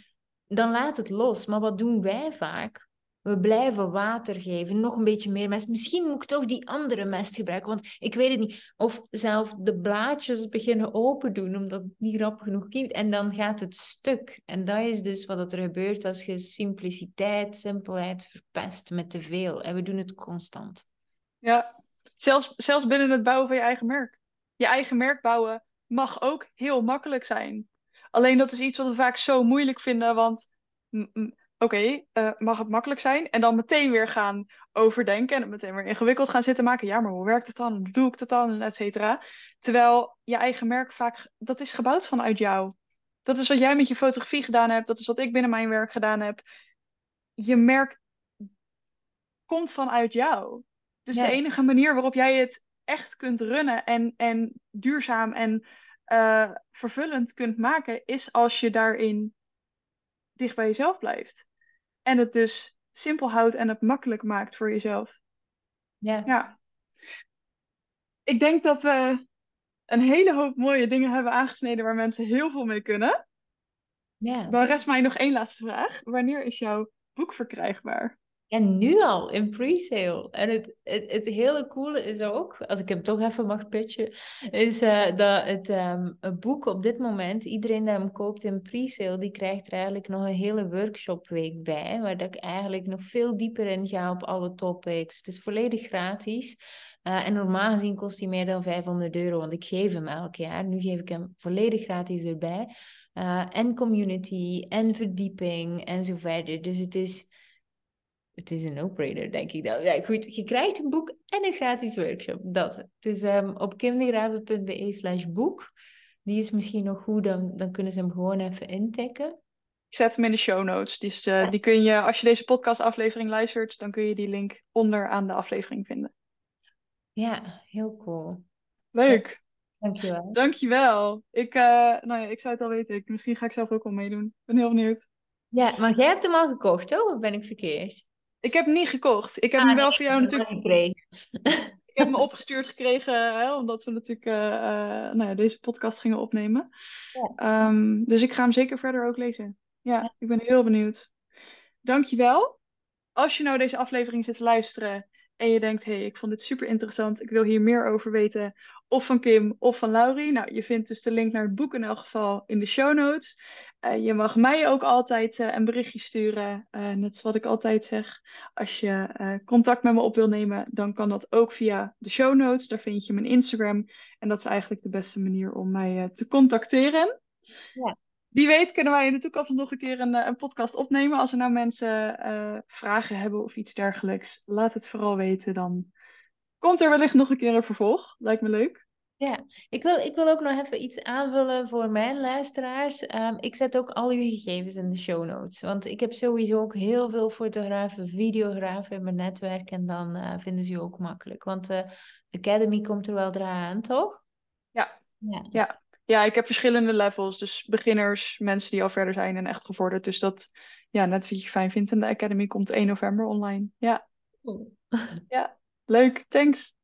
dan laat het los. Maar wat doen wij vaak? We blijven water geven, nog een beetje meer mest. Misschien moet ik toch die andere mest gebruiken, want ik weet het niet. Of zelf de blaadjes beginnen open doen, omdat het niet rap genoeg kiemt. En dan gaat het stuk. En dat is dus wat er gebeurt als je simpliciteit, simpelheid verpest met te veel. En we doen het constant. Ja, zelfs, zelfs binnen het bouwen van je eigen merk. Je eigen merk bouwen mag ook heel makkelijk zijn. Alleen dat is iets wat we vaak zo moeilijk vinden, want oké, eh, mag het makkelijk zijn? En dan meteen weer gaan overdenken en het meteen weer ingewikkeld gaan zitten maken. Ja, maar hoe werkt het dan? Hoe doe ik het dan? Et cetera. Terwijl je eigen merk vaak, dat is gebouwd vanuit jou. Dat is wat jij met je fotografie gedaan hebt. Dat is wat ik binnen mijn werk gedaan heb. Je merk komt vanuit jou. Dus de enige manier waarop jij het echt kunt runnen en, en duurzaam en uh, vervullend kunt maken, is als je daarin dicht bij jezelf blijft. En het dus simpel houdt en het makkelijk maakt voor jezelf. Ja. ja. Ik denk dat we een hele hoop mooie dingen hebben aangesneden waar mensen heel veel mee kunnen. Ja. Dan rest mij nog één laatste vraag. Wanneer is jouw boek verkrijgbaar? En nu al in pre-sale. En het, het, het hele coole is ook, als ik hem toch even mag pitchen, is uh, dat het, um, boek op dit moment, iedereen die hem koopt in pre-sale, die krijgt er eigenlijk nog een hele workshopweek bij, waar dat ik eigenlijk nog veel dieper in ga op alle topics. Het is volledig gratis. Uh, en normaal gezien kost hij meer dan 500 euro, want ik geef hem elk jaar. Nu geef ik hem volledig gratis erbij. Uh, en community, en verdieping, en zo verder. Dus het is het is een no-brainer, denk ik dan. Ja, goed, je krijgt een boek en een gratis workshop. Dat. Het is um, op kimdegraven.be slash boek. Die is misschien nog goed, dan, dan kunnen ze hem gewoon even intikken. Ik zet hem in de show notes. Dus uh, die kun je, als je deze podcastaflevering luistert, dan kun je die link onder aan de aflevering vinden. Ja, heel cool. Leuk. Ja, dankjewel. Dankjewel. Ik, uh, nou ja, ik zou het al weten. Ik, misschien ga ik zelf ook wel meedoen. Ik ben heel benieuwd. Ja, maar jij hebt hem al gekocht, toch? Of ben ik verkeerd? Ik heb hem niet gekocht. Ik heb ah, hem wel voor jou natuurlijk gekregen. ik heb hem opgestuurd gekregen, hè, omdat we natuurlijk uh, uh, nou ja, deze podcast gingen opnemen. Ja. Um, dus ik ga hem zeker verder ook lezen. Ja, ja, ik ben heel benieuwd. Dankjewel. Als je nou deze aflevering zit te luisteren en je denkt, hé, hey, ik vond dit super interessant, ik wil hier meer over weten, of van Kim of van Laurie. Nou, je vindt dus de link naar het boek in elk geval in de show notes. Uh, je mag mij ook altijd uh, een berichtje sturen. Uh, net zoals ik altijd zeg. Als je contact met me op wil nemen, dan kan dat ook via de show notes. Daar vind je mijn Instagram. En dat is eigenlijk de beste manier om mij te contacteren. Ja. Wie weet kunnen wij in de toekomst nog een keer een, een podcast opnemen. Als er nou mensen vragen hebben of iets dergelijks, laat het vooral weten. Dan komt er wellicht nog een keer een vervolg. Lijkt me leuk. Ja, ik wil, ik wil ook nog even iets aanvullen voor mijn luisteraars. Um, ik zet ook al uw gegevens in de show notes. Want ik heb sowieso ook heel veel fotografen, videografen in mijn netwerk. En dan uh, vinden ze je ook makkelijk. Want de Academy komt er wel aan, toch? Ja. ja. Ja. Ja, ik heb verschillende levels. Dus beginners, mensen die al verder zijn en echt gevorderd. Dus dat, ja, net wat je fijn vindt. En de Academy komt 1 november online. Ja. Ja, leuk. Thanks.